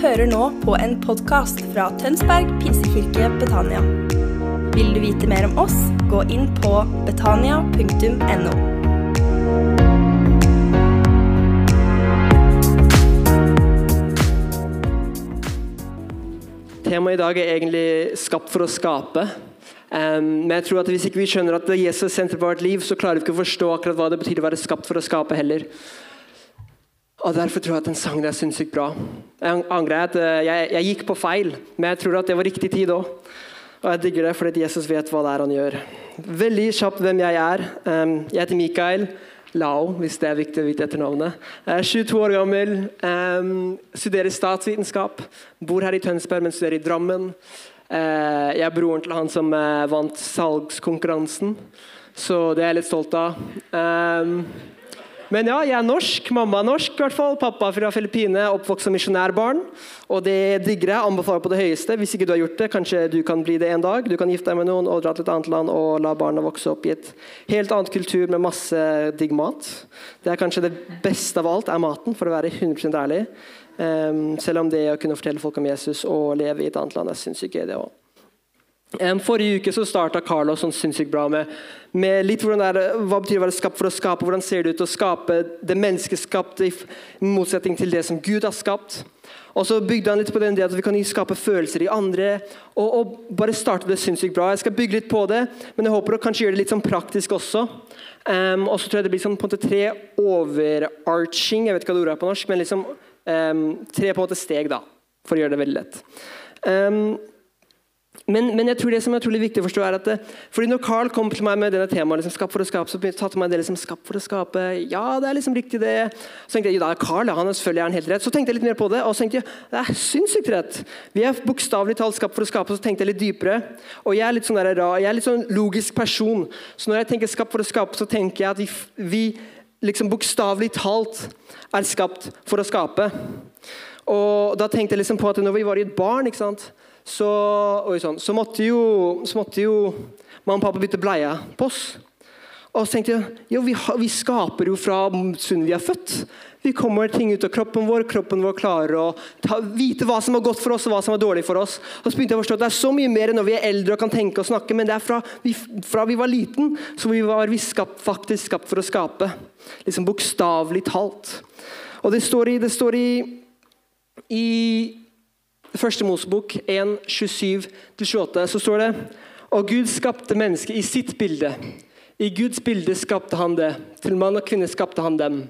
hører nå på en podkast fra Tønsberg pinsekirke Betania. Vil du vite mer om oss, gå inn på betania.no. Temaet i dag er egentlig 'skapt for å skape'. Um, men jeg tror at hvis ikke vi skjønner at Jesus er senter på vårt liv, så klarer vi ikke å forstå akkurat hva det betyr å være skapt for å skape heller. Og Derfor tror jeg at den sangen er sinnssykt bra. Jeg angrer at eh, jeg, jeg, gikk på feil, men jeg tror at det var riktig tid òg. Og jeg digger det fordi Jesus vet hva det er han gjør. Veldig kjapt hvem jeg er. Jeg heter Mikael Lao, hvis det er viktig å vite etter navnet. Jeg er 22 år gammel, studerer statsvitenskap. Bor her i Tønsberg, men studerer i Drammen. Uh, jeg er broren til han som uh, vant salgskonkurransen, så det er jeg litt stolt av. Men ja, jeg er norsk. Mamma er norsk, i hvert fall. Pappa fra Filippinene, oppvokst som misjonærbarn. Og det digger jeg. Anbefaler på det høyeste. Hvis ikke du har gjort det, kanskje du kan bli det en dag. Du kan gifte deg med noen og dra til et annet land og la barna vokse opp i et helt annet kultur med masse digg mat. Det er kanskje det beste av alt, er maten, for å være 100 ærlig. Um, selv om det å kunne fortelle folk om Jesus og leve i et annet land, jeg syns ikke det òg. Forrige uke så starta Carlos sånn sinnssykt bra med, med litt hvordan det er, hva betyr å være skapt for å skape. Hvordan ser det ut å skape det menneskeskapte i motsetning til det som Gud har skapt. Og så bygde han litt på den at vi kan skape følelser i andre. Og, og bare starte det sinnssykt bra. Jeg skal bygge litt på det, men jeg håper å kanskje gjøre det litt sånn praktisk også. Um, og så tror jeg det blir sånn på en måte tre overarching jeg vet ikke hva det ordet er på norsk, men liksom um, tre på en måte steg, da, for å gjøre det veldig lett. Um, men, men, jeg tror det som er utrolig viktig å forstå er at det, fordi når Carl kom til meg med denne temaet, liksom, skap for å skape, så tatt meg det liksom, skap for å skape, ja, det er liksom riktig det. Så tenkte jeg, jo da, Carl, han er selvfølgelig han helt rett. Så tenkte jeg litt mer på det, og så tenkte jeg, det er sinnssykt rett. Vi er bokstavelig talt skapt for å skape, så tenkte jeg litt dypere. Og jeg er litt sånn der, jeg er litt sånn logisk person, så når jeg tenker skapt for å skape, så tenker jeg at vi, vi liksom bokstavelig talt er skapt for å skape. Og da tenkte jeg liksom på at når vi var i et barn, ikke sant, så, sånn, så, måtte jo, så, måtte jo, mamma og pappa bytte bleie på oss. Og så tenkte jeg jo, vi, vi skaper jo fra stunden vi er født. Vi kommer ting ut av kroppen vår. Kroppen vår klarer å ta, vite hva som er godt for oss og hva som er dårlig for oss. Og så begynte jeg å forstå at Det er så mye mer enn når vi er eldre og kan tenke og snakke, men det er fra vi, fra vi var liten, så vi var vi skapt, faktisk skapt for å skape. Liksom Bokstavelig talt. Og det står i, det står i, i Første Mosebok 1, 27-28, så står det Og Gud skapte mennesket i sitt bilde. I Guds bilde skapte han det. Til mann og kvinne skapte han dem.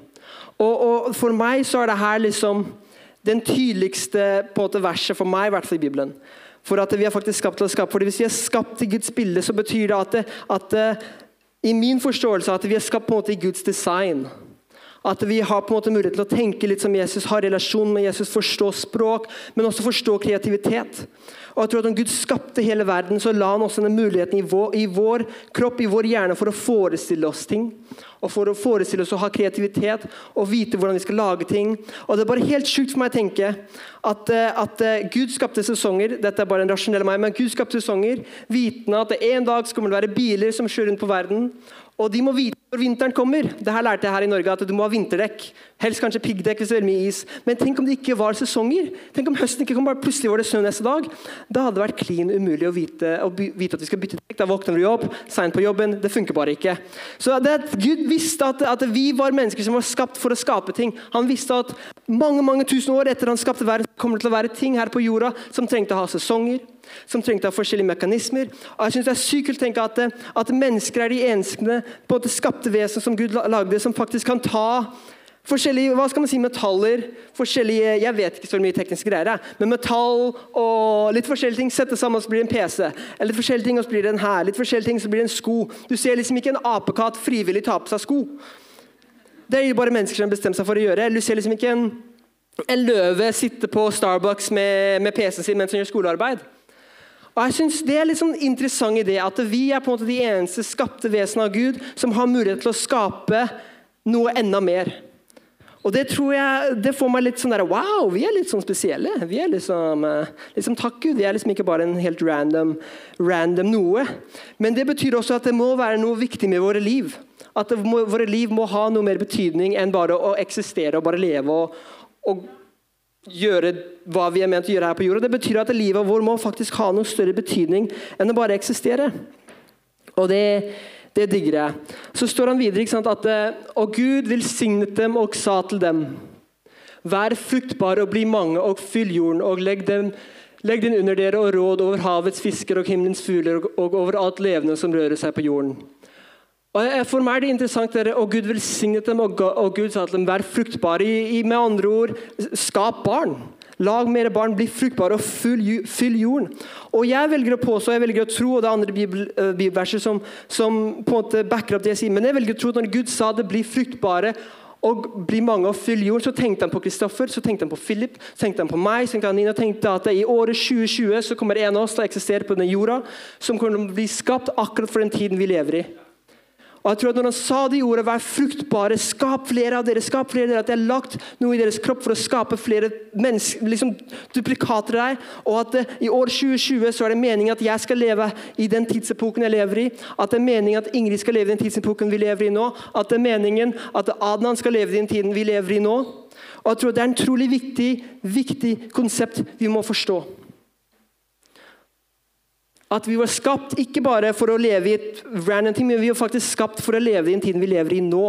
Og, og For meg så er det her liksom den tydeligste på en verset for meg, i hvert fall i Bibelen. For at vi er faktisk skapt til å skape. Fordi Hvis vi er skapt i Guds bilde, så betyr det at, det, at i min forståelse at vi er skapt på en måte i Guds design. At vi har på en måte mulighet til å tenke litt som Jesus, ha relasjon med Jesus, forstå språk, men også forstå kreativitet. Og jeg tror at Om Gud skapte hele verden, så la han også denne muligheten i vår, i vår, kropp, i vår hjerne, for å forestille oss ting. Og for å forestille oss å ha kreativitet og vite hvordan vi skal lage ting. Og Det er bare helt sjukt for meg å tenke at, eh, at eh, Gud skapte sesonger. Dette er bare en rasjonell meg, men Gud skapte sesonger, vitende at det en dag skal det være biler som kjører rundt på verden. Og de må vite når vinteren kommer. Det her lærte jeg her i Norge, at du må ha vinterdekk. Helst kanskje piggdekk hvis det er mye is. Men tenk om det ikke var sesonger? Tenk om høsten ikke kom, bare plutselig var det snø neste dag? Da hadde det vært klin umulig å vite, å vite, at vi skal bytte dekk. Da våkner du opp, seint på jobben. Det funker bare ikke. Så det, Gud visste at, at, vi var mennesker som var skapt for å skape ting. Han visste at mange mange tusen år etter han skapte verden, kommer det til å være ting her på jorda som trengte å ha sesonger som trengte av forskjellige mekanismer. Og jeg synes Det er sykt å tenke at, at, mennesker er de eneste på det skapte vesen som Gud lagde, som faktisk kan ta forskjellige hva skal man si, metaller forskjellige, Jeg vet ikke så mye tekniske greier, men metall og litt forskjellige ting sette sammen, så blir det en PC. Eller litt forskjellige ting, og så blir det en her. Litt forskjellige ting, så blir det en sko. Du ser liksom ikke en apekatt frivillig ta på seg sko. Det er jo bare mennesker som har bestemt seg for å gjøre. Du ser liksom ikke en, en løve sitte på Starbucks med, med PC-en sin mens han gjør skolearbeid. Og jeg synes Det er litt sånn interessant idé at vi er på en måte de eneste skapte vesen av Gud som har mulighet til å skape noe enda mer. Og Det tror jeg, det får meg litt sånn der, Wow, vi er litt sånn spesielle. Vi er liksom, eh, liksom Takk Gud, vi er liksom ikke bare en helt random, random noe. Men det betyr også at det må være noe viktig med våre liv. At må, våre liv må ha noe mer betydning enn bare å eksistere og bare leve og, og gjøre hva vi er ment å gjøre her på jorda. Det betyr at livet vår må faktisk ha noe større betydning enn å bare eksistere. Og det, det digger jeg. Så står han videre ikke sant, at Og Gud velsignet dem og sa til dem Vær fruktbare og bli mange, og fyll jorden, og legg, dem, legg den under dere og råd over havets fisker og himmelens fugler og, og over alt levende som rører seg på jorden. Og For meg er det interessant dere, og Gud velsignet dem, og, Gud sa til dem, vær fruktbare. Med andre ord, skap barn. Lag mer barn, bli fruktbare og fyll, jorden. Og Jeg velger å påstå, jeg velger å tro, og det er andre bibel, uh, bibelverser som, som, på en måte backer opp det jeg sier, men jeg velger å tro at når Gud sa det, bli fruktbare og bli mange og fyll jorden, så tenkte han på Kristoffer, så tenkte han på Philip, så tenkte han på meg. så tenkte han Nina, tenkte at I året 2020 så kommer en av oss til å eksistere på denne jorda, som kommer til å bli skapt akkurat for den tiden vi lever i. Og jeg tror at Når han sa de ordene 'vær fruktbare', 'skap flere av dere', skap flere av dere, at jeg har lagt noe i deres kropp for å skape flere liksom, duplikater der, og at det, i år 2020 så er det meningen at jeg skal leve i den tidsepoken jeg lever i, at det er meningen at Ingrid skal leve i den tidsepoken vi lever i nå, at det er meningen at Adnan skal leve i den tiden vi lever i nå. Og jeg tror Det er en utrolig viktig, viktig konsept vi må forstå. At vi var skapt ikke bare for å leve i et random ting, men vi var faktisk skapt for å leve i den tiden vi lever i nå.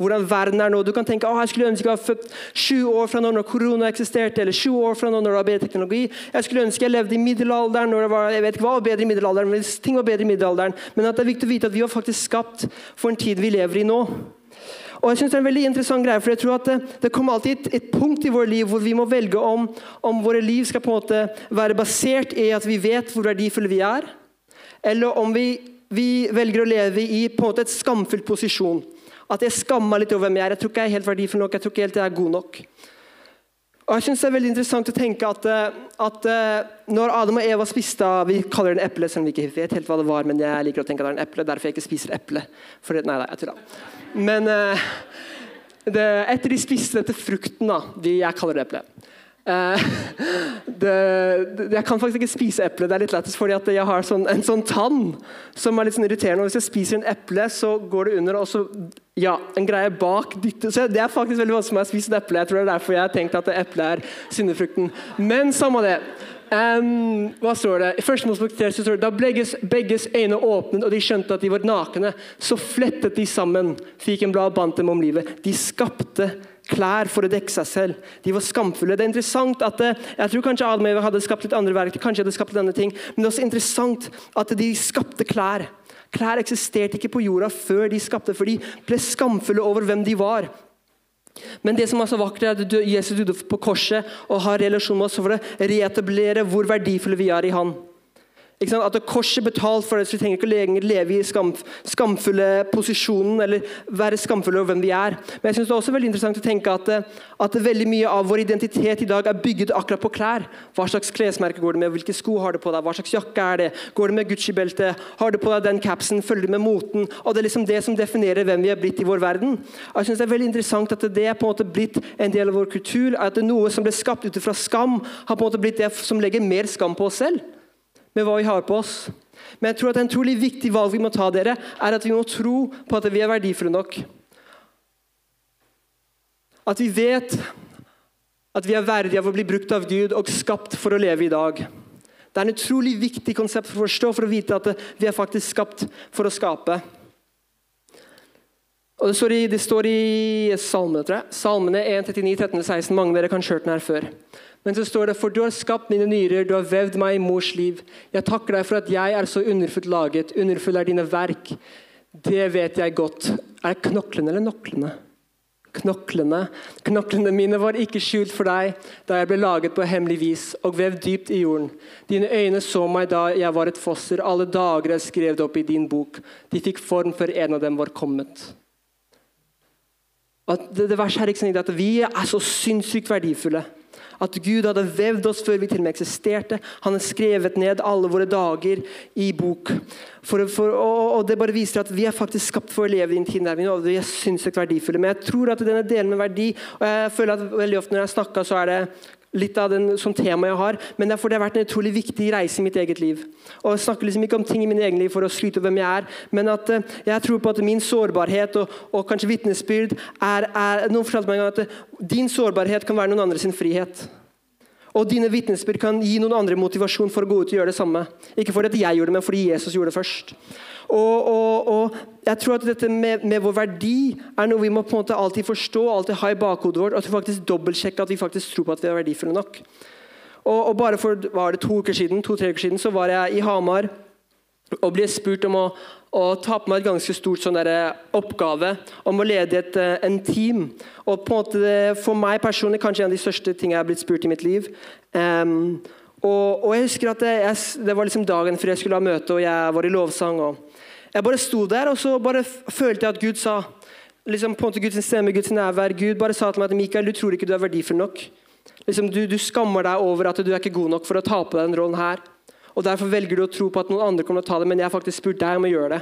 Hvordan verden er nå. Du kan tenke at jeg skulle ønske jeg var født sju år fra nå når korona eksisterte, eller sju år fra nå når det var bedre teknologi. Jeg skulle ønske jeg levde i middelalderen når det var, jeg vet ikke hva var bedre i middelalderen, men ting var bedre i middelalderen. Men at det er viktig å vite at vi var faktisk skapt for en tid vi lever i nå. Og jeg synes Det er en veldig interessant greie, for jeg tror at det, det kommer alltid et, et, punkt i vårt liv hvor vi må velge om, om våre liv skal på en måte være basert i at vi vet hvor verdifulle vi er, eller om vi, vi velger å leve i på en måte et skamfullt posisjon. At jeg skammer litt over hvem jeg er. Jeg tror ikke jeg er helt verdifull nok. jeg tror ikke helt jeg er god nok. Og jeg synes Det er veldig interessant å tenke at, at når Adam og Eva spiste Vi kaller det en eple, selv om vi ikke vet helt hva det var, men jeg liker å tenke at det er en eple, derfor jeg ikke spiser eple. For nei, nei, jeg tuller. Men uh, det, etter de spiste dette frukten, da, de, jeg kaller det eple uh, det, Jeg kan faktisk ikke spise eple. Det er litt lettest fordi jeg har sånn, en sånn tann som er litt sånn irriterende. og Hvis jeg spiser en eple, så går det under, og så ja, en greie bak dytter. Så Det er faktisk veldig vanskelig for meg å spise et eple. Jeg tror det er derfor jeg har tenkt at eple er syndefrukten. Men samme det. Um, hva står det? I første Mosebok står det da begges, begges øyne åpnet og de skjønte at de var nakne, så flettet de sammen fikk en blad og bandt dem om livet. De skapte klær for å dekke seg selv. De var skamfulle. Det er interessant at eh, Jeg tror kanskje Adam og Eva hadde skapt litt andre verktøy, kanskje hadde skapt denne ting, men det er også interessant at de skapte klær. Klær eksisterte ikke på jorda før de skapte, for de ble skamfulle over hvem de var. Men det som er så vakkert er at Jesus døde på korset og har relasjon med oss for å reetablere hvor verdifulle vi er i Han. At korset betalt for det, så vi trenger ikke lenger leve i skam, skamfulle posisjonen eller være skamfulle over hvem vi er. Men jeg synes det er også veldig interessant å tenke at, at veldig mye av vår identitet i dag er bygget akkurat på klær. Hva slags klesmerke går det med? Hvilke sko har du på deg? Hva slags jakke er det? Går det med Gucci-belte? Har du på deg den capsen? Følger du med moten? Og Det er liksom det som definerer hvem vi er blitt i vår verden. Jeg synes Det er veldig interessant at det er på en måte blitt en del av vår kultur. At det er noe som ble skapt ut fra skam, har på en måte blitt det som legger mer skam på oss selv med hva vi har på oss. Men jeg tror at en trolig viktig valg vi må ta, dere, er at vi må tro på at vi er verdifulle nok. At vi vet at vi er verdige av å bli brukt av Gud og skapt for å leve i dag. Det er en utrolig viktig konsept for å forstå, for å vite at vi er faktisk skapt for å skape. Og Det står i, det står i Salmene, tror jeg. Salmene 1, 39, 13, 16. Mange av dere kan kjørt den her før. Men så står det For du har skapt mine nyrer, du har vevd meg i mors liv. Jeg takker deg for at jeg er så underfullt laget. Underfull er dine verk. Det vet jeg godt. Er det knoklene eller noklene? Knoklene. Knoklene mine var ikke skjult for deg da jeg ble laget på hemmelig vis og vevd dypt i jorden. Dine øyne så meg da jeg var et fosser. Alle dager jeg skrev det opp i din bok. De fikk form før en av dem var kommet. At det, det verste er ikke sånn at Vi er så sinnssykt verdifulle. At Gud hadde vevd oss før vi til og med eksisterte. Han har skrevet ned alle våre dager i bok. For, for, og, og, Det bare viser at vi er faktisk skapt for å leve i en tid der vi, vi er sinnssykt verdifulle. Men jeg tror at denne delen med verdi og jeg føler at veldig ofte når jeg snakker, så er det litt av den som tema jeg har, men det er fordi det har vært en utrolig viktig reise i mitt eget liv. Og Jeg snakker liksom ikke om ting i min egen liv for å skryte av hvem jeg er, men at uh, jeg tror på at min sårbarhet og, og kanskje vitnesbyrd er, er Noen fortalte meg en gang at uh, din sårbarhet kan være noen andre sin frihet. Og dine vitnesbyrd kan gi noen andre motivasjon for å gå ut og gjøre det samme. Ikke fordi jeg gjorde det, men fordi Jesus gjorde det først. Og, og, og jeg tror at dette med, med, vår verdi er noe vi må på en måte alltid forstå alltid ha i bakhodet vårt. At vi faktisk dobbeltsjekker at vi faktisk tror på at vi er verdifulle nok. Og, og bare for var det to uker to-tre uker siden så var jeg i Hamar og ble spurt om å, å ta på meg et ganske stort sånn eh, oppgave om å lede et, eh, en team. Og på en måte For meg personlig kanskje en av de største tingene jeg har blitt spurt i mitt liv. Um, og, og, jeg husker at det, jeg, det var liksom dagen før jeg skulle ha møte, og jeg var i lovsang. og Jeg bare sto der, og så bare følte jeg at Gud sa liksom på en måte Guds stemme, Guds nærvær. Gud bare sa til meg at Mikael, du tror ikke du er verdifull nok. Liksom, du, du skammer deg over at du er ikke god nok for å ta på deg den rollen her. Og Derfor velger du å tro på at noen andre kommer til å ta det, men jeg har faktisk spurt deg om å gjøre det.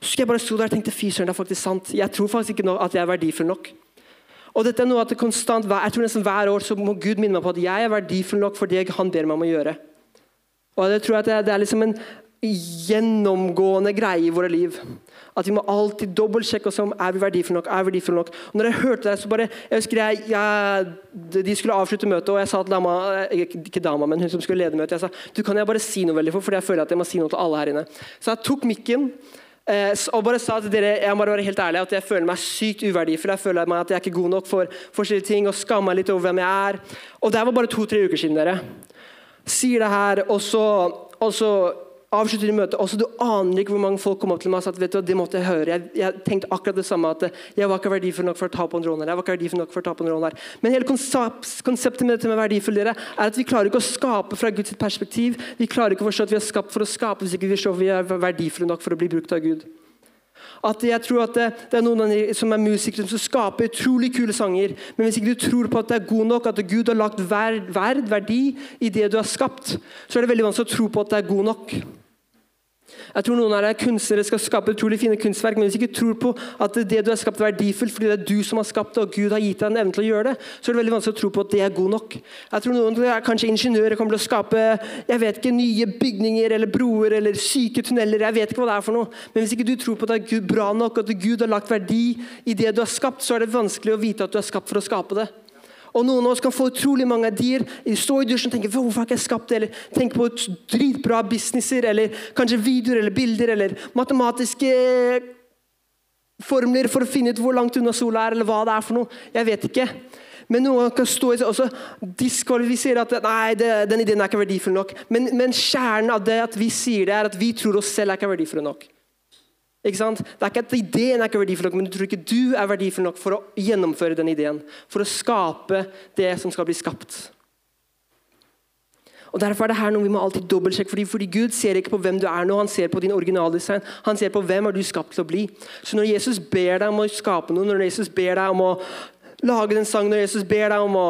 Så skulle jeg bare stå der og tenkte fy søren, det er faktisk sant. Jeg tror faktisk ikke at jeg er verdifull nok. Og dette er noe at det konstant, jeg tror nesten Hver år så må Gud minne meg på at jeg er verdifull nok for det han ber meg om å gjøre. Og det tror jeg at det er liksom en gjennomgående greie i våre liv. At vi må alltid dobbeltsjekke oss om er vi verdifulle nok. er vi verdifulle nok. Og når jeg hørte det, så bare, jeg husker jeg, jeg, De skulle avslutte møtet, og jeg sa til dama ikke dama, men hun som skulle lede møtet, jeg sa du kan jeg bare si noe veldig for, fordi jeg føler at jeg må si noe til alle her inne. Så jeg tok mikken eh, og bare sa til dere jeg må bare være helt ærlig, at jeg føler meg sykt uverdifull. Jeg føler meg at jeg er ikke god nok for forskjellige ting og skammer meg litt over hvem jeg er. Og det var bare to-tre uker siden. dere. Sier det her, og så, og så avslutter møtet. Også, du aner ikke hvor mange folk kom opp til meg og sa at vet du, hva, det måtte jeg høre. Jeg, jeg, tenkte akkurat det samme. at Jeg var ikke verdifull nok for å ta på en drone her. Jeg var ikke verdifull nok for å ta på en drone her. Men hele konseptet med dette med verdifull dere, er at vi klarer ikke å skape fra Guds perspektiv. Vi klarer ikke å forstå at vi er skapt for å skape hvis ikke vi ser vi er verdifulle nok for å bli brukt av Gud. At jeg tror at det, det er noen som er musikere som skaper utrolig kule sanger. Men hvis ikke du tror på at det er god nok, at Gud har lagt verd, verd verdi i det du har skapt, så er det veldig vanskelig å tro på at det er god nok. Jeg tror noen av dere kunstnere skal skape utrolig fine kunstverk, men hvis du ikke tror på at det du har skapt er verdifullt fordi det er du som har skapt det, og Gud har gitt deg en evne til å gjøre det, så er det veldig vanskelig å tro på at det er god nok. Jeg tror noen er kanskje ingeniører kommer til å skape jeg vet ikke, nye bygninger eller broer eller syke tunneler. Jeg vet ikke hva det er for noe. Men hvis ikke du tror på at det er bra nok, at Gud har lagt verdi i det du har skapt, så er det vanskelig å vite at du er skapt for å skape det. Og Noen av oss kan få utrolig mange dyr, stå i dusjen og tenke hvorfor har ikke jeg skapt det, eller tenke på dritbra businesser, eller kanskje videoer eller bilder, eller matematiske formler for å finne ut hvor langt unna sola er, eller hva det er for noe. Jeg vet ikke. Men noen kan stå i og diskvalifisere at nei, det, den ideen er ikke verdifull nok. Men, men kjernen av det at vi sier det, er at vi tror oss selv er ikke verdifulle nok. Ikke sant? Det er ikke at Ideen er ikke verdifull nok, men du tror ikke du er verdifull nok for å gjennomføre den ideen. For å skape det som skal bli skapt. Og Derfor er det her noe vi må alltid dobbeltsjekke. Fordi, fordi Gud ser ikke på hvem du er nå, han ser på din originaldesign. Han ser på hvem er du skapt til å bli. Så når Jesus ber deg om å skape noe, når Jesus ber deg om å lage den sangen, når Jesus ber deg om å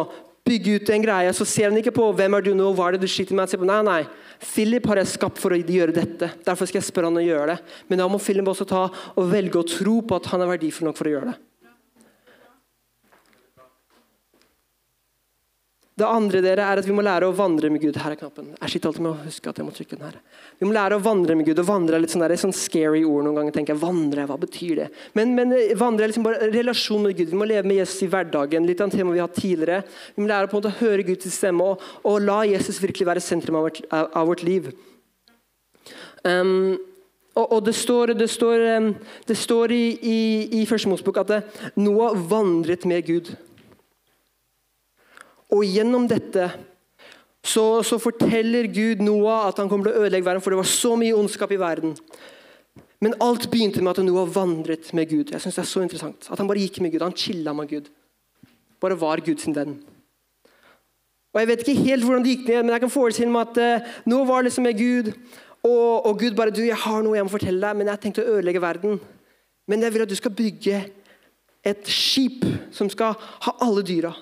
bygge ut en greie, så ser han ikke på hvem er du nå, hva er det du sliter med. Han ser på, nei, nei, Philip har jeg skapt for å gjøre dette. Derfor skal jeg spørre han å gjøre det. Men da må Philip også ta og velge å tro på at han er verdifull nok for å gjøre det. Det andre dere er at vi må lære å vandre med Gud. Her er knappen. Jeg sitter alltid med å huske at jeg må trykke den her. Vi må lære å vandre med Gud. og vandre er litt sånn, der, sånn scary ord noen ganger. tenker jeg, vandre, hva betyr det? Men, men eh, vandre er liksom bare relasjon med Gud. Vi må leve med Jesus i hverdagen. litt av en tema vi har hatt tidligere. Vi må lære på en måte å høre Guds stemme og, og, la Jesus virkelig være sentrum av vårt, av vårt liv. Um, og, og, Det står, det står, um, det står i, i, i Første Mosebok at Noah vandret med Gud. Og gjennom dette så, så, forteller Gud Noah at han kommer til å ødelegge verden, for det var så mye ondskap i verden. Men alt begynte med at Noah vandret med Gud. Jeg synes det er så interessant. At Han bare gikk med Gud, han chilla med Gud. Bare var Guds venn. Og Jeg vet ikke helt hvordan det gikk ned, men jeg kan forestille meg at uh, Noah var liksom med Gud. Og, og, Gud bare du, jeg har noe jeg må fortelle deg, men jeg har tenkt å ødelegge verden. Men jeg vil at du skal bygge et skip som skal ha alle dyra.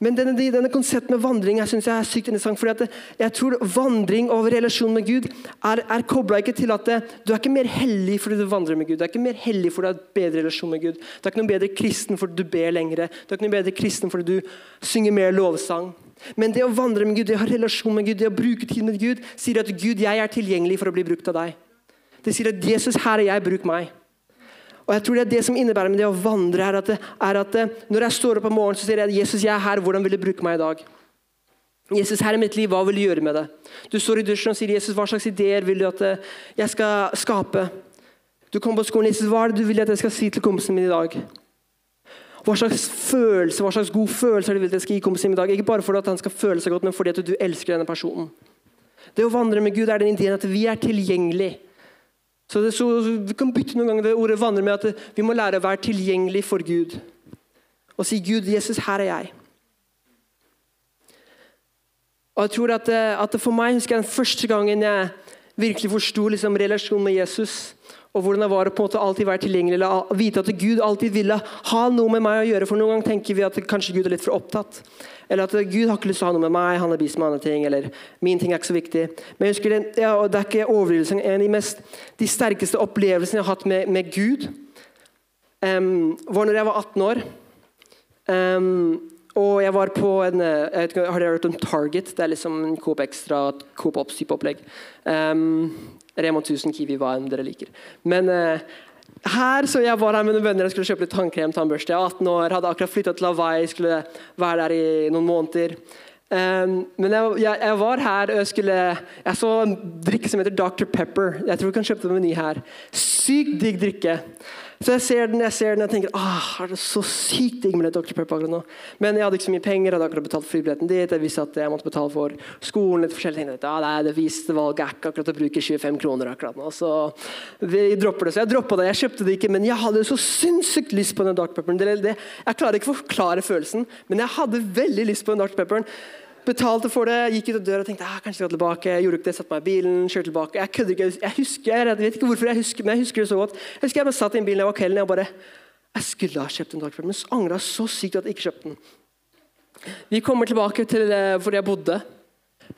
Men denne, denne konseptet med vandring jeg synes jeg er sykt interessant. fordi Jeg tror vandring over relasjon med Gud er, er kobla ikke til at du er ikke mer hellig fordi du vandrer med Gud. Du er ikke mer hellig fordi du har bedre relasjon med Gud. Du er ikke noe bedre kristen fordi du ber lengre. Du er ikke noe bedre kristen fordi du synger mer lovsang. Men det å vandre med Gud, det å ha relasjon med Gud, det å bruke tid med Gud, sier at Gud, jeg er tilgjengelig for å bli brukt av deg. Det sier at Jesus, her er jeg, bruk meg. Og jeg tror Det er det som innebærer med det å vandre, er at, er at det, når jeg står opp om morgenen så sier jeg Jesus, jeg er her, hvordan vil du bruke meg i dag? Jesus, her er mitt liv, hva vil du gjøre med det? Du står i dusjen og sier, Jesus, hva slags ideer vil du at eh, jeg skal skape? Du kommer på skolen, Jesus, hva er det du vil at jeg skal si til kompisen min i dag? Hva slags følelse, hva slags god følelse er det du vil at jeg skal gi kompisen min i dag? Ikke bare for at han skal føle seg godt, men fordi at du elsker denne personen. Det å vandre med Gud er den ideen at vi er tilgjengelig. Så, det, så Vi kan bytte noen ganger det ordet vandre med at vi må lære å være tilgjengelig for Gud. Og si, 'Gud, Jesus, her er jeg'. Og jeg tror at, eh, at For meg husker jeg den første gangen jeg virkelig forsto liksom, relasjonen med Jesus. Og hvordan det var på en måte alltid være tilgjengelig, eller vite at Gud alltid ville ha noe med meg å gjøre. For Noen ganger tenker vi at kanskje Gud er litt for opptatt. Eller at Gud har ikke lyst til å ha noe med meg, han er busy med andre ting. Eller min ting er ikke så viktig. Men jeg husker det, ja, det er ikke overdrivelse. En av de, mest, de sterkeste opplevelsene jeg har hatt med, med Gud, um, var når jeg var 18 år. Um, og jeg var på en jeg vet ikke, Har dere hørt om Target? Det er liksom en Coop Extra, Coop Ops-type opplegg. Um, Rema 1000, Kiwi, hva enn dere liker. Men uh, her, så Jeg var her med noen venner jeg skulle kjøpe litt tannkrem. tannbørste. Jeg var 18 år, hadde akkurat flytta til Hawaii, skulle være der i noen måneder. Um, men jeg, jeg, jeg, var her og jeg skulle Jeg så en drikke som heter Dr. Pepper. Jeg tror vi kan kjøpe det på Meny her. Sykt digg drikke. Så jeg ser den jeg ser den, og tenker ah, er det så sykt digg med Dr. Pepper akkurat nå. Men jeg hadde ikke så mye penger, jeg hadde akkurat betalt flybilletten dit. Jeg visste at jeg måtte betale for skolen. litt forskjellige ting. Ja, ah, det, viste valget er ikke akkurat å bruke 25 kroner akkurat nå. Så vi dropper det. Så jeg droppa det. Jeg kjøpte det ikke, men jeg hadde så sinnssykt lyst på den Dr. Pepperen. Jeg klarer ikke å forklare følelsen, men jeg hadde veldig lyst på den Dr. Pepperen. Betalte for det, gikk ut av døra og tenkte ah, kanskje skal tilbake. Gjorde ikke det, satte meg i bilen, kjørte tilbake. Jeg kødder ikke, jeg husker, jeg vet ikke hvorfor jeg husker, men jeg husker det så godt. Jeg husker jeg bare satt i bilen, jeg var kvelden, og bare Jeg skulle ha kjøpt en Dark men så angra så sykt at jeg ikke kjøpte den. Vi kommer tilbake til hvor jeg bodde.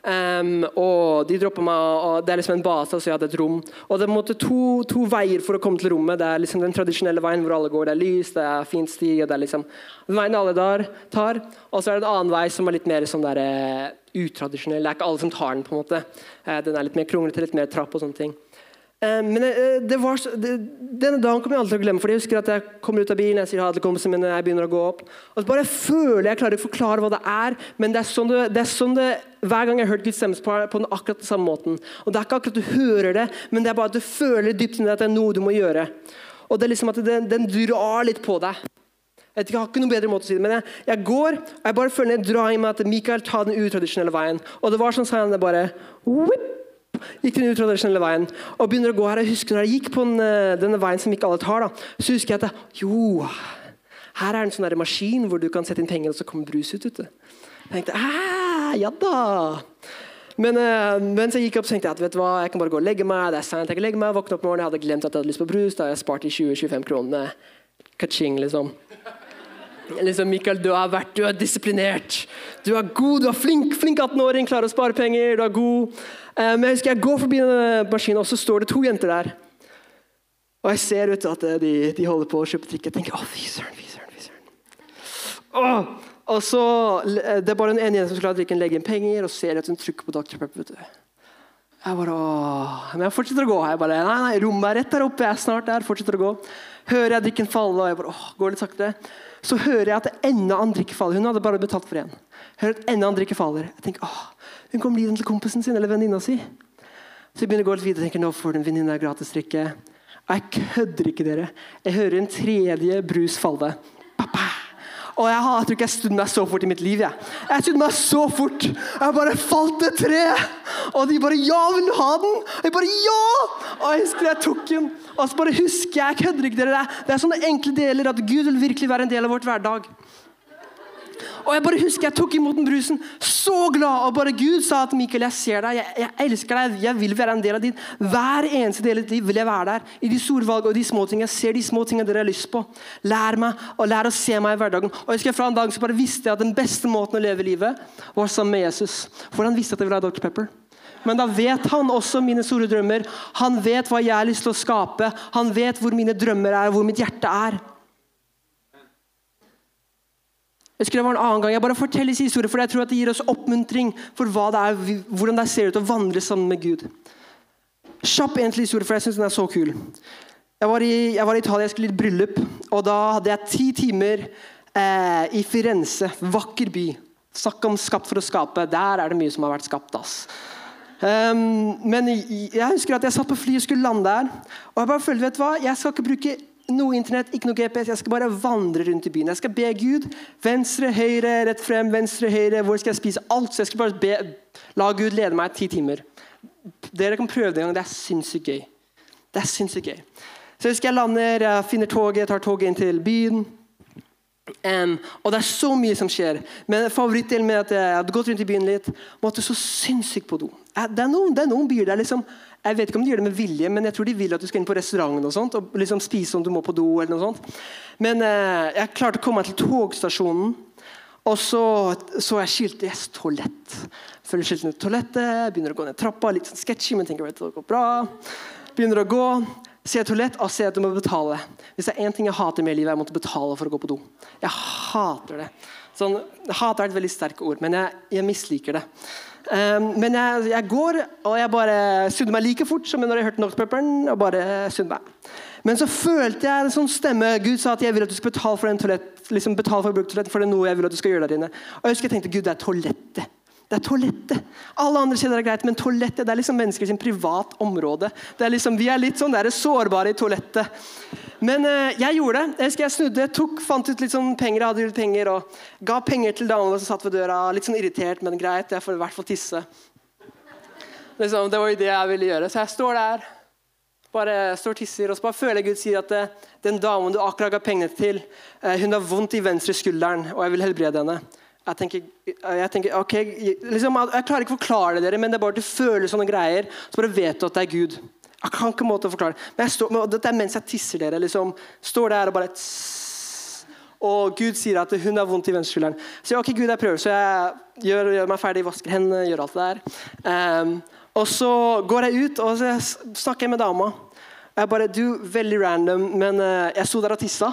Um, og de droppa meg, og Det er liksom en base, så jeg hadde et rom. Og Det er to, to, veier for å komme til rommet. Det er liksom den tradisjonelle veien hvor alle går. Det er lys, det er fint sti. og det er liksom den veien alle der tar. Og så er det en annen vei som er litt mer sånn der, uh, utradisjonell. Det er ikke alle som tar den. på en måte. Uh, den er litt mer kronglete, litt mer trapp og sånne ting. Uh, men det var, det, Denne dagen kommer jeg aldri til å glemme. fordi Jeg husker at jeg kommer ut av bilen, jeg sier ha det til min, mine, jeg begynner å gå opp. Og så bare føler Jeg klarer å forklare hva det er, men det er sånn det, det, er sånn det hver gang jeg har hørt Guds stemme på, den akkurat den samme måten. Og Det er ikke akkurat du hører det, men det er bare at du føler dypt inni at det er noe du må gjøre. Og det er liksom at den, den drar litt på deg. Jeg, ikke, jeg har ikke noen bedre måte å si det, men jeg, jeg går og jeg bare føler jeg drar i meg at Mikael tar den utradisjonelle veien. Og det var sånn sa han det bare whip, gikk den utradisjonelle veien og begynner å gå her. Jeg husker når jeg gikk på den, eh, denne veien som ikke alle tar, da, så husker jeg at jo, her er en sånn maskin hvor du kan sette inn penger, og så kommer brus ut. ute. Jeg tenkte, ja da. Men uh, mens jeg gikk opp, så tenkte jeg at vet du hva, jeg kan bare gå og legge meg. det er sent, jeg kan legge meg, våkne opp morgen, Jeg hadde glemt at jeg hadde lyst på brus. Da har jeg spart de 20-25 kronene. Kaching, liksom. liksom. Mikael, du har vært, du er disiplinert. Du er god, du er flink. Flink 18-åring, klarer å spare penger. du er god. Uh, men jeg husker jeg går forbi denne maskinen, og så står det to jenter der. Og jeg ser ut at de, de holder på å kjøpe trikk. Jeg tenker å, fy søren, fy søren. fy. Og så, eh, Det er bare en ene som skal drikke en legge inn penger, og ser at hun trykker på Dr. Pepper. vet du. Jeg bare, åh. Men jeg fortsetter å gå. Jeg bare, nei, nei, Rommet er rett der oppe. Jeg er snart der. fortsetter å gå. Hører jeg drikken falle, og jeg bare, åh, går litt sakte. Så hører jeg at enda en drikke faller. Hun hadde bare betalt for én. Hører at enda annen drikke faller. Jeg tenker, åh, Hun kommer livet til kompisen sin eller venninna si. Så jeg begynner å gå litt videre og tenker, nå får den venninna gratis drikke. Jeg kødder ikke, dere. Jeg hører en tredje brus falle. Pappa! Og jeg, tror ikke jeg snudde meg så fort i mitt liv. Jeg, jeg snudde meg så fort. Jeg bare falt et tre. Og de bare 'Ja, vil du ha den?' Og jeg bare 'Ja!' Og jeg husker jeg tok den. Og så bare husker jeg, jeg kødder ikke dere, det er sånne enkle deler at Gud vil virkelig være en del av vårt hverdag. Og jeg bare husker jeg tok imot den brusen, så glad. Og bare Gud sa at Mikael, jeg ser deg, jeg, jeg, elsker deg, jeg vil være en del av din. Hver eneste del av ditt liv vil jeg være der. I de store valgene og de små tingene. Jeg ser de små tingene dere har lyst på. Lær meg og lær å se meg i hverdagen. Og jeg husker Fra en dag så bare visste jeg at den beste måten å leve livet var sammen med Jesus. For han visste at jeg ville ha Dr. Pepper. Men da vet han også mine store drømmer. Han vet hva jeg har lyst til å skape. Han vet hvor mine drømmer er, hvor mitt hjerte er. Jeg det var en annen gang. Jeg bare forteller historier, for jeg tror at det gir oss oppmuntring for det er, hvordan det ser ut å vandre sammen med Gud. Kjapp egentlig historie, for jeg syns den er så kul. Jeg var, i, jeg var i Italia, jeg skulle i et bryllup, og da hadde jeg ti timer eh, i Firenze. Vakker by. Snakk om skapt for å skape. Der er det mye som har vært skapt. ass. Um, men jeg husker at jeg satt på flyet og skulle lande der. Og jeg bare følte, vet du hva, jeg skal ikke bruke noe internett, ikke noe GPS. Jeg skal bare vandre rundt i byen. Jeg skal be Gud. Venstre, høyre, rett frem, venstre, høyre. Hvor skal jeg spise? Alt. Så jeg skal bare be, la Gud lede meg ti timer. Dere kan prøve det en gang. Det er sinnssykt gøy. Det er sinnssykt gøy. Så jeg husker jeg lander, jeg finner toget, tar toget inn til byen. Um, og det er så mye som skjer. Men favorittdelen med at jeg hadde gått rundt i byen litt, måtte så sinnssykt på do. Det er noen, det er noen byer der liksom jeg vet ikke om de gjør det med vilje, men jeg tror de vil at du skal inn på restauranten og sånt, og liksom spise om du må på do. eller noe sånt. Men eh, jeg klarte å komme meg til togstasjonen, og så så jeg skiltet yes, toalett. Følger skiltene toalettet, begynner å gå ned trappa, litt sånn sketchy, men tenker at det går bra. Begynner å gå. Ser toalett og ser at du må betale. Hvis det er én ting jeg hater med livet, er å betale for å gå på do. Jeg hater det. Sånn, hater er et veldig sterkt ord, men jeg, jeg misliker det. Um, men jeg, jeg, går, og jeg bare sunner meg like fort som når jeg hørte Noxpepperen. og bare snudde meg. Men så følte jeg en sånn stemme. Gud sa at jeg vil at du skal betale for en toalett, liksom betale for å bruke toalett, for det er noe jeg vil at du skal gjøre der inne. Og jeg husker jeg tenkte, Gud, det er toalettet. Det er toalettet. Alle andre steder er greit, men toalettet det er liksom mennesker sin privat område. Det er liksom, vi er litt sånn der sårbare i toalettet. Men eh, jeg gjorde det. Jeg jeg snudde, tok, fant ut litt sånn penger, hadde litt penger, og ga penger til damene som satt ved døra. Litt sånn irritert, men greit. Jeg får i hvert fall tisse. Liksom, det var jo det jeg ville gjøre. Så jeg står der, bare står og tisser, og så bare føler jeg Gud sier at eh, den damen du akkurat ga pengene til, eh, hun har vondt i venstre skulderen, og jeg vil helbrede henne. Jeg tenker, jeg tenker ok, liksom, jeg klarer ikke å forklare det, dere, men det er bare at du føler sånne greier. Så bare vet du at det er Gud. Jeg kan ikke måte å forklare Men, jeg står, men Dette er mens jeg tisser dere. liksom, Står der og bare tss, Og Gud sier at hun har vondt i venstreskulderen. Så jeg, ok, Gud, jeg prøver. Så jeg gjør, gjør meg ferdig, vasker hendene, gjør alt det der. Um, og så går jeg ut og så snakker jeg med dama. Jeg bare, du, Veldig random, men uh, jeg sto der og tissa.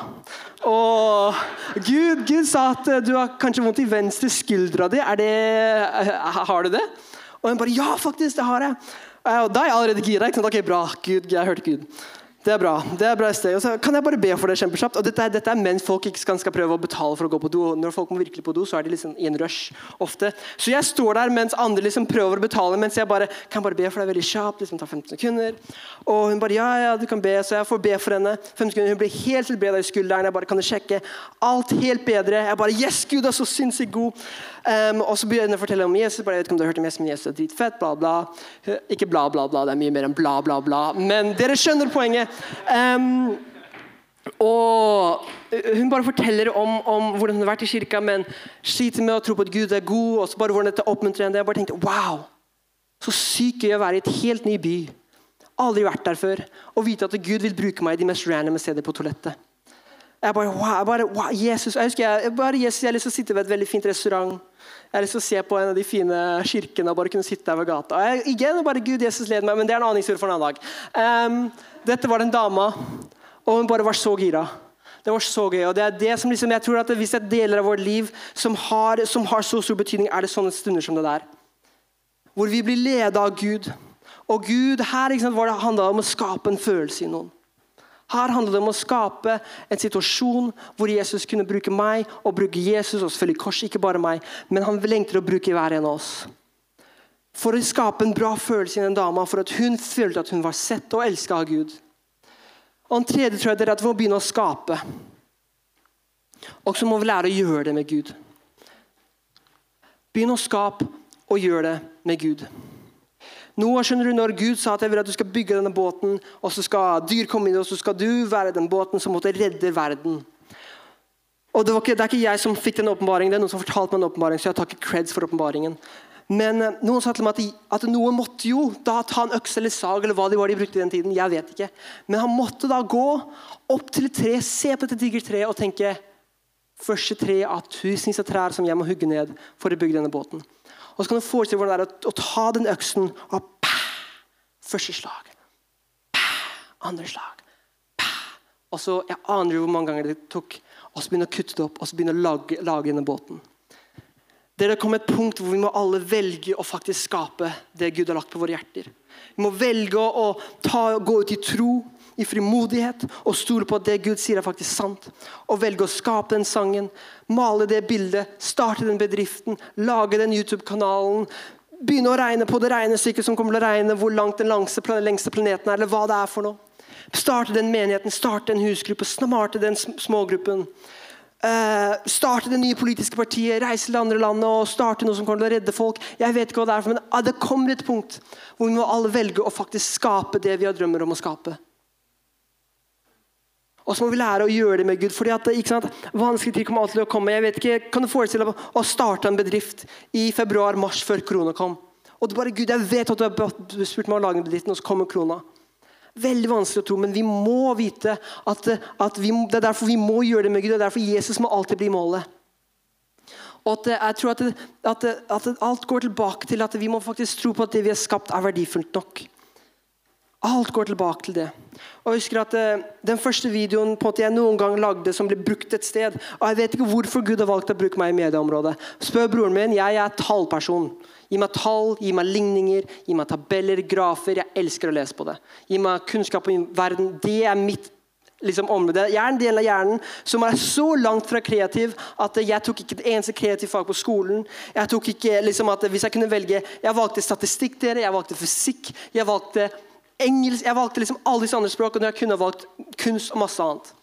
Og Gud, Gud sa at uh, du har kanskje vondt i venstre skuldra di. Er det, uh, har du det? Og hun bare Ja, faktisk, det har jeg. Og da er jeg allerede gira. Ok, bra. Gud, jeg hørte Gud. Det er bra. det er bra sted. Så kan jeg bare be for det kjempekjapt? Og dette, dette, er mens folk ikke skal, prøve å betale for å gå på do. Når folk må virkelig på do, så er de liksom i en rush ofte. Så jeg står der mens andre liksom prøver å betale, mens jeg bare kan bare be for deg veldig kjapt. liksom ta 15 sekunder. Og hun bare ja, ja, du kan be. Så jeg får be for henne. 15 sekunder, Hun blir helt helbreda i skulderen. Jeg bare kan du sjekke alt helt bedre. Jeg bare Yes, Gud er så sinnssykt god. Um, og så begynner jeg å fortelle om Jesus. Bare, jeg vet ikke om du har hørt om Jesus, men Jesus er dritfett. Bla, bla. Ikke bla, bla, bla. Det er mye mer enn bla, bla, bla. Men dere skjønner poenget. Um, og Hun bare forteller om, om, hvordan hun har vært i kirka, men sliter med å tro på at Gud er god. og så bare hvordan dette oppmuntrer henne. Jeg bare tenkte wow, så sykt gøy å være i et helt ny by. Aldri vært der før. Og vite at Gud vil bruke meg i de mest random steder på toalettet. Jeg bare, wow, bare, wow, Jesus, jeg husker jeg, bare Jesus, jeg har lyst til å sitte ved et veldig fint restaurant. Jeg har lyst til å se på en av de fine kirkene og bare kunne sitte der ved gata. Jeg, igjen, bare Gud, Jesus leder meg, men det er en annen for en annen dag. Um, dette var den dama, og hun bare var så gira. Det var så gøy. og det er det som liksom, jeg tror at Hvis det er deler av vårt liv som har, som har så stor betydning, er det sånne stunder som det der. Hvor vi blir ledet av Gud. Og Gud her ikke sant, var det handla om å skape en følelse i noen. Her handler det om å skape en situasjon hvor Jesus kunne bruke meg og bruke Jesus, og selvfølgelig kors, ikke bare meg, men han lengter å bruke hver en av oss. For å skape en bra følelse i den dama, for at hun følte at hun var sett og elska av Gud. Og en tredje tror jeg er at vi må begynne å skape. Og så må vi lære å gjøre det med Gud. Begynn å skape og gjøre det med Gud. Noe skjønner du Når Gud sa at jeg vil at du skal bygge denne båten, og så skal dyr komme inn, og så skal du være den båten som måtte redde verden. Og det, ikke, det, er ikke jeg som fikk den åpenbaringen, det er noen som fortalte meg den åpenbaring, så jeg tar ikke creds for åpenbaringen. Men eh, noen sa til meg at, at noen måtte jo da ta en øks eller sag, eller hva de var de brukte i den tiden. Jeg vet ikke. Men han måtte da gå opp til et tre, se på dette digre treet og tenke Første tre av tusenvis av trær som jeg må hugge ned for å bygge denne båten. Og så kan du forestille hvordan det er å, å ta den øksen og pæ, Første slag. Pæ, andre slag. Pæ, Og så, Jeg aner jo hvor mange ganger det tok. Og så begynne å kutte det opp og så begynne å lage, lage denne båten. Det kommer et punkt hvor vi må alle velge å faktisk skape det Gud har lagt på våre hjerter. Vi må velge å ta, gå ut i tro i frimodighet og stole på at det Gud sier, er faktisk sant. Og velge å skape den sangen, male det bildet, starte den bedriften, lage den YouTube-kanalen. Begynne å regne på det regnestykket som kommer til å regne hvor langt den lengste planeten er, eller hva det er for noe. Starte den menigheten, starte en husgruppe, smarte den smågruppen. Uh, starte det nye politiske partiet, reise til andre land og starte noe som kommer til å redde folk. Jeg vet ikke hva Det er, men uh, det kommer et punkt hvor vi må alle velge å faktisk skape det vi har drømmer om å skape. Og så må vi lære å gjøre det med Gud. fordi at, ikke sant, Vanskelige tid kommer alltid til å komme. Jeg vet ikke, Kan du forestille deg å starte en bedrift i februar-mars før korona kom? Og det bare, Gud, jeg vet at du har spurt meg å lage en bedrift, og så kommer korona. Veldig vanskelig å tro, men vi må vite at, at vi, det er derfor vi må gjøre det med Gud. Det er derfor Jesus må alltid bli målet. Og at, jeg tror at, at, at, alt går tilbake til at vi må faktisk tro på at det vi har skapt, er verdifullt nok. Alt går tilbake til det. Og jeg husker at uh, Den første videoen på jeg noen gang lagde som ble brukt et sted og Jeg vet ikke hvorfor Gud har valgt å bruke meg i medieområdet. Spør broren min. Jeg er tallperson. Gi meg tall, gi meg ligninger, gi meg tabeller, grafer. Jeg elsker å lese på det. Gi meg kunnskap om verden. Det er mitt liksom, område. Jeg er en del av hjernen som er så langt fra kreativ at jeg tok ikke et eneste kreativt fag på skolen. Jeg tok ikke liksom, at Hvis jeg kunne velge Jeg valgte statistikk, dere. Jeg valgte fysikk. Jeg valgte engelsk. Jeg valgte liksom alle disse andre språk, og jeg kunne valgt kunst og masse annet.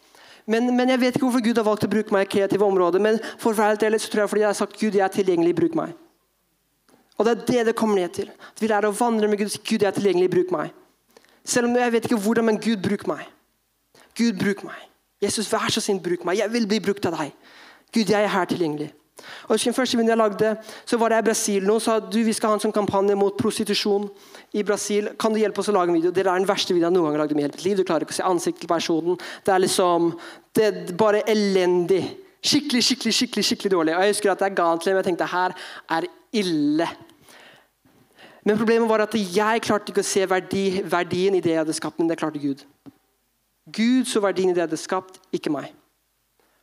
Men, men, jeg vet ikke hvorfor Gud har valgt å bruke meg i kreative områder. Men for å være helt så tror jeg fordi jeg har sagt Gud, jeg er tilgjengelig, bruk meg. Og Det er det det kommer ned til. At vi lærer å vandre med Gud. Gud jeg er tilgjengelig, bruk meg. Selv om jeg vet ikke hvordan, men Gud, bruk meg. Gud, bruk meg. Jesus, vær så snill, bruk meg. Jeg vil bli brukt av deg. Gud, jeg er her tilgjengelig. Og sin første videoen jeg lagde, så var det i Brasil. Noen sa du, vi skal ha en sånn kampanje mot prostitusjon i Brasil. Kan du hjelpe oss å lage en video? Det er den verste videoen jeg noen gang har lagd i mitt liv. Du klarer ikke å se ansiktet til personen. Det er liksom, det er bare elendig. Skikkelig, skikkelig, skikkelig, skikkelig dårlig. Og Jeg husker at jeg ga den til dem. Jeg tenkte her er ille. Men problemet var at jeg klarte ikke å se verdi, verdien i det jeg hadde skapt, men det klarte Gud. Gud så verdien i det jeg hadde skapt, ikke meg.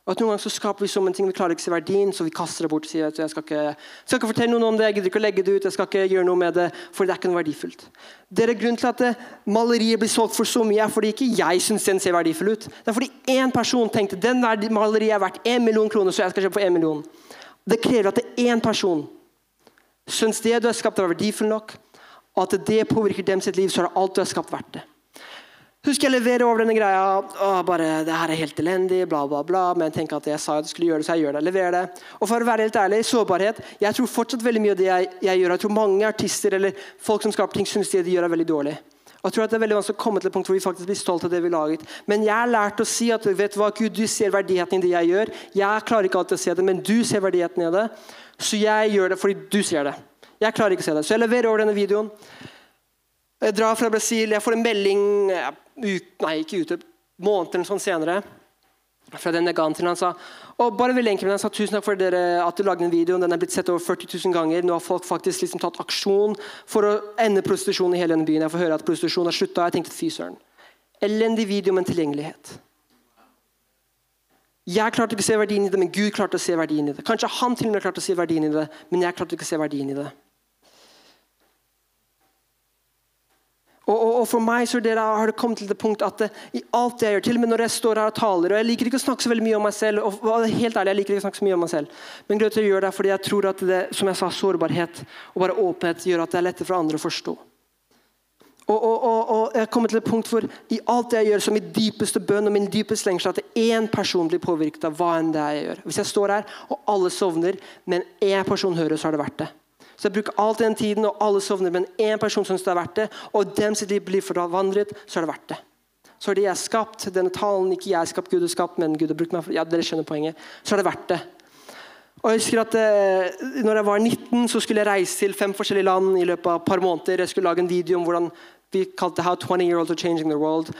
Og at Noen ganger så skaper vi som en ting, vi klarer ikke å se verdien, så vi kaster det bort. og sier at jeg skal ikke, skal ikke fortelle noen om det, jeg gidder ikke å legge det ut, jeg skal ikke gjøre noe med det, for det er ikke noe verdifullt. Det er Grunnen til at maleriet blir solgt for så mye, er fordi ikke jeg syns den ser verdifull ut. Det er fordi én person tenkte den maleriet er verdt én million kroner, så jeg skal kjøpe for én million. Det krever at det er én person syns det du har skapt, er verdifull nok, og at det påvirker dem sitt liv, så er alt du har skapt, verdt det. Husker jeg leverer over denne greia. Å, bare, det her er helt elendig, bla, bla, bla. Men tenk at jeg sa at jeg skulle gjøre det, så jeg gjør det. leverer det. Og for å være helt ærlig, sårbarhet Jeg tror fortsatt veldig mye av det jeg, jeg gjør. Jeg tror mange artister eller folk som skaper ting, syns det de gjør, er veldig dårlig. Og jeg tror at Det er veldig vanskelig å komme til et punkt hvor vi faktisk blir stolt av det vi laget. Men jeg har lært å si at vet du hva, Gud, du ser verdigheten i det jeg gjør. Jeg klarer ikke alltid å se det, men du ser verdigheten i det. Så jeg gjør det fordi du ser det. Jeg klarer ikke å se det. Så jeg leverer over denne videoen. Jeg drar fra Brasil, jeg får en melding ut, Nei, ikke ute, måneder sånn senere. Fra den jeg Han sa og bare veldig med han sa tusen takk for dere, at du lagde en video. Den er blitt sett over 40 000 ganger. Nå har folk faktisk liksom tatt aksjon for å ende prostitusjon i hele denne byen. Jeg får høre at prostitusjon har slutta. Jeg tenkte fy søren. Elendig video, men tilgjengelighet. Jeg klarte ikke å se verdien i det, men Gud klarte å se verdien i det. Kanskje han til og med klarte å se verdien i det, men jeg klarte ikke å se verdien i det. Og, og, og for meg så det har det kommet til det punkt at det, i alt jeg gjør, til og med når jeg står her og taler og Jeg liker ikke å snakke så veldig mye om meg selv, og helt ærlig, jeg liker ikke å snakke så mye om meg selv, men grunnen til å gjøre det er fordi jeg tror at det, som jeg sa, sårbarhet og bare åpenhet gjør at det er lettere for andre å forstå. Og, og, og, og, jeg kommer til et punkt hvor i alt jeg gjør, som min dypeste bønn og min dypeste lengsel, at én person blir påvirket av hva enn det er jeg gjør. Hvis jeg står her og alle sovner, men én person hører, så har det vært det. Så jeg bruker alt den tiden, og alle sovner, men én person syns det er verdt det, og dem sitt liv blir forvandlet, så er det verdt det. Så er det jeg skapt, denne talen ikke jeg skapt, Gud har skapt, men Gud har brukt meg. Ja, dere skjønner poenget. Så er det verdt det. Og jeg husker at eh, når jeg var 19, så skulle jeg reise til fem forskjellige land i løpet av et par måneder. Jeg skulle lage en video om hvordan vi kalte det 'How 20 year olds are changing the world'.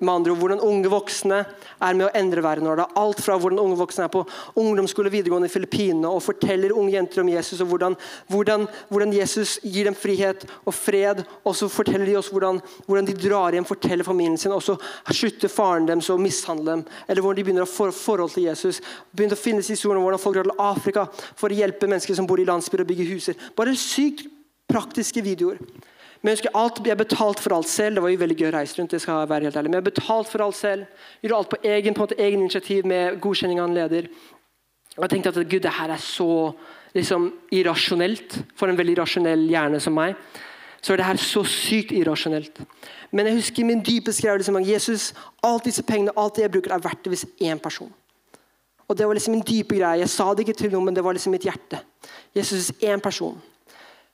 Med andre ord, Hvordan unge voksne er med å endre verden. Det er alt fra hvordan unge voksne er på ungdomsskole videregående i Filippinene og forteller unge jenter om Jesus, og hvordan, hvordan, hvordan, Jesus gir dem frihet og fred. Og så forteller de oss hvordan, hvordan de drar hjem, forteller familien sin, og så slutter faren deres å mishandle dem. Eller hvordan de begynner å få forhold til Jesus. Begynner å finnes historier om hvordan folk drar til Afrika for å hjelpe mennesker som bor i landsbyer og bygger huser. Bare sykt praktiske videoer. Men jeg husker alt, jeg betalte for alt selv. Det var jo veldig gøy å reise rundt. det skal jeg være helt ærlig. Men jeg betalte for alt selv. Gjorde alt på egen, på en måte, egen initiativ med godkjenning av en leder. Og jeg tenkte at Gud, det her er så liksom, irrasjonelt for en veldig rasjonell hjerne som meg. Så er det her så sykt irrasjonelt. Men jeg husker min dype skrev liksom, at Jesus, alt disse pengene, alt det jeg bruker, er verdt det hvis én person. Og Det var liksom min dype greie. Jeg sa det ikke til noen, men det var liksom mitt hjerte. Jesus, én person.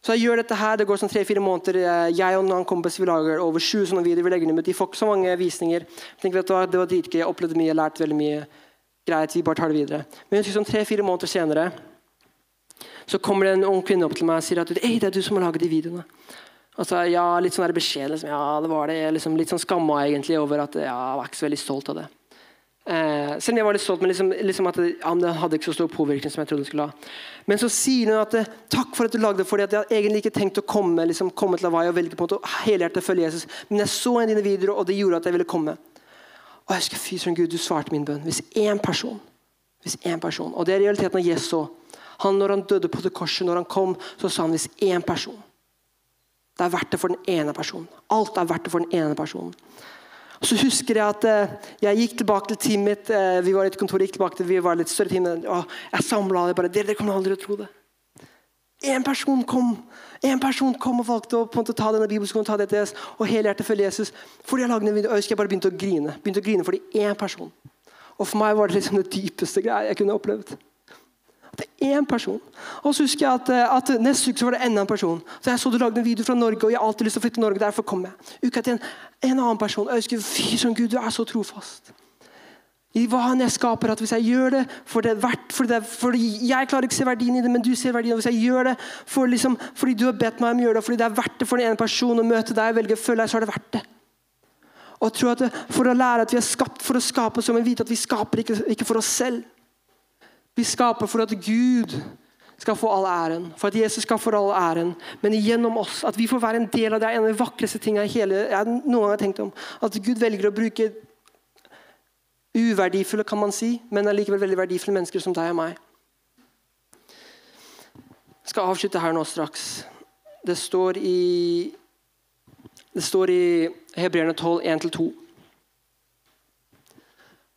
Så jeg gjør dette her, Det går sånn tre-fire måneder. Jeg og en kompis vi lager over sju sånne videoer. vi legger dem ut. De får ikke så mange visninger. Jeg tenker, vet du hva, Det var dritgøy. Jeg opplevde mye, jeg lærte veldig mye. Greit, vi bare tar det videre. Men jeg husker sånn tre-fire måneder senere så kommer det en ung kvinne opp til meg og sier at Ei, det er du som har laget de videoene. Altså, ja, Litt sånn beskjed. Liksom, ja, det var det. Liksom, litt sånn skamma egentlig over at ja, jeg var ikke så veldig stolt av det. Eh, selv om jeg var litt stolt, men liksom, liksom at det, ja, det, hadde ikke så stor påvirkning som jeg trodde det skulle ha. Men så sier hun at takk for at du lagde det, fordi jeg hadde egentlig ikke tenkt å komme, liksom, komme til Hawaii og velge på en måte helhjertet følge Jesus. Men jeg så en av dine videoer, og det gjorde at jeg ville komme. Og jeg husker, fy søren Gud, du svarte min bønn. Hvis én person, hvis én person, og det er realiteten av Jesus òg. Han, når han døde på det korset, når han kom, så sa han hvis én person det er verdt det for den ene personen. Alt er verdt det for den ene personen. Og så husker Jeg at eh, jeg gikk tilbake til teamet mitt. Eh, vi var i et kontor, gikk tilbake til, vi var litt større team, og jeg samla det bare. Dere, dere kommer aldri til å tro det. Én person kom En person kom og valgte å, å ta denne bibelskolen ta Jesus, og helhjertet følge Jesus. Fordi jeg lagde en video, og jeg bare begynte å grine. Begynte å grine fordi én person. Og For meg var det liksom det dypeste greia jeg kunne opplevd. Det er én person. Og så husker jeg at, eh, at Neste uke så var det enda en person. Så Jeg så du lagde en video fra Norge, og jeg har alltid lyst til å flytte til Norge. Derfor kom jeg. Uka til en, en annen person. Jeg husker, Fy som Gud, du er så trofast. I hva han jeg skaper, at hvis jeg gjør det for det er verdt for det, for Jeg klarer ikke å se verdien i det, men du ser verdien. Hvis jeg gjør det for liksom, fordi du har bedt meg om å gjøre det, fordi det er verdt det for den ene personen å møte deg velge å følge deg, så er det verdt det. Og jeg tror at For å lære at vi er skapt for å skape, så må vi vite at vi skaper ikke, ikke for oss selv. Vi skaper for at Gud skal få all æren, for at Jesus skal få all æren. Men gjennom oss, at vi får være en del av det, er en av de vakreste tingene hele, jeg noen gang har tenkt om. At Gud velger å bruke uverdifulle, kan man si, men allikevel veldig verdifulle mennesker som deg og meg. Jeg skal avslutte her nå straks. Det står i det i Hebreerne 12, 1-2.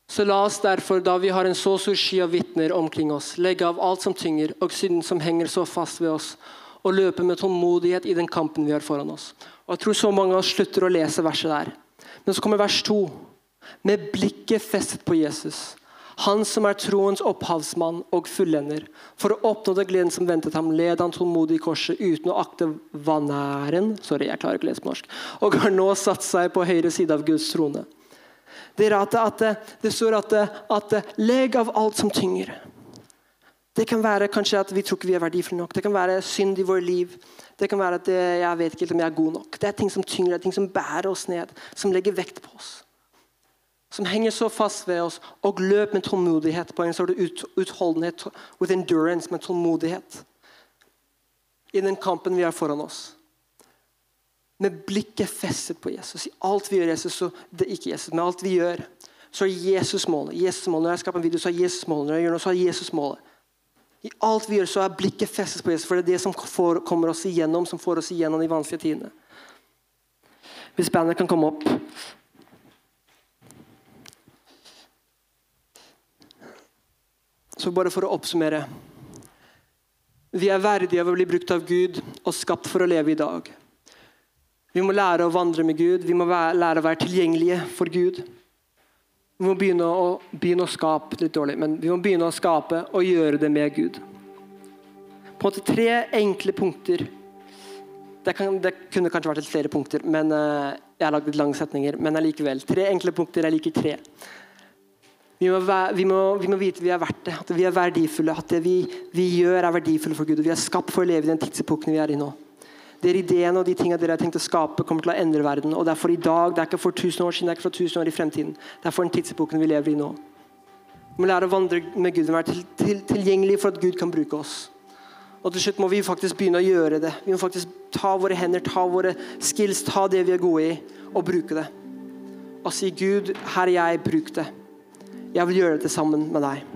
Så la oss derfor, da vi har en så stor sky av vitner omkring oss, legge av alt som tynger, og synden som henger så fast ved oss, og løpe med tålmodighet i den kampen vi har foran oss. Og Jeg tror så mange av oss slutter å lese verset der. Men så kommer vers to. Med blikket festet på Jesus, han som er troens opphavsmann og fullender. For å oppnå det gleden som ventet ham, led han tålmodig i korset uten å akte vanæren Sorry, jeg klarer ikke å lese på norsk. Og har nå satt seg på høyre side av Guds trone det er at, at det står at, at leg av alt som tynger. Det kan være kanskje at vi tror ikke vi er verdifulle nok. Det kan være synd i vårt liv. Det kan være at det, jeg vet ikke om jeg er god nok. Det er ting som tynger, det er ting som bærer oss ned, som legger vekt på oss. Som henger så fast ved oss, og løp med tålmodighet. På en sort ut, utholdenhet, with endurance, med tålmodighet. I den kampen vi har foran oss med blikket festet på Jesus. I alt vi gjør, Jesus, så, det er ikke Jesus, men alt vi gjør, så er Jesus målet. Jesus målet. Når jeg skaper en video, så er Jesus målet. Når jeg gjør noe, så er Jesus målet. I alt vi gjør, så er blikket festet på Jesus, for det er det som får, kommer oss igjennom, som får oss igjennom de vanskelige tidene. Hvis bandet kan komme opp. Så bare for å oppsummere. Vi er verdige av å bli brukt av Gud og skapt for å leve i dag. Vi må lære å vandre med Gud. Vi må lære å være tilgjengelige for Gud. Vi må begynne å, begynne å skape litt dårlig, men vi må begynne å skape og gjøre det med Gud. På en måte tre enkle punkter. Det, kan, det kunne kanskje vært litt flere punkter, men uh, jeg har lagd litt lange setninger. Men allikevel. Tre enkle punkter. Jeg liker tre. Vi må, vi, må, vi må, vite vi er verdt det, at vi er verdifulle. At det vi, vi gjør, er verdifulle for Gud. og Vi er skapt for å leve i den tidsepoken vi er i nå. Dere ideene og de tingene dere har tenkt å skape, kommer til å endre verden. Og det er for i dag, det er ikke for tusen år siden, det er ikke for tusen år i fremtiden. Det er for den tidsepoken vi lever i nå. Vi må lære å vandre med Gud, og være til, til, tilgjengelig for at Gud kan bruke oss. Og til slutt må vi faktisk begynne å gjøre det. Vi må faktisk ta våre hender, ta våre skills, ta det vi er gode i, og bruke det. Og si, Gud, her er jeg, bruk det. Jeg vil gjøre dette sammen med deg.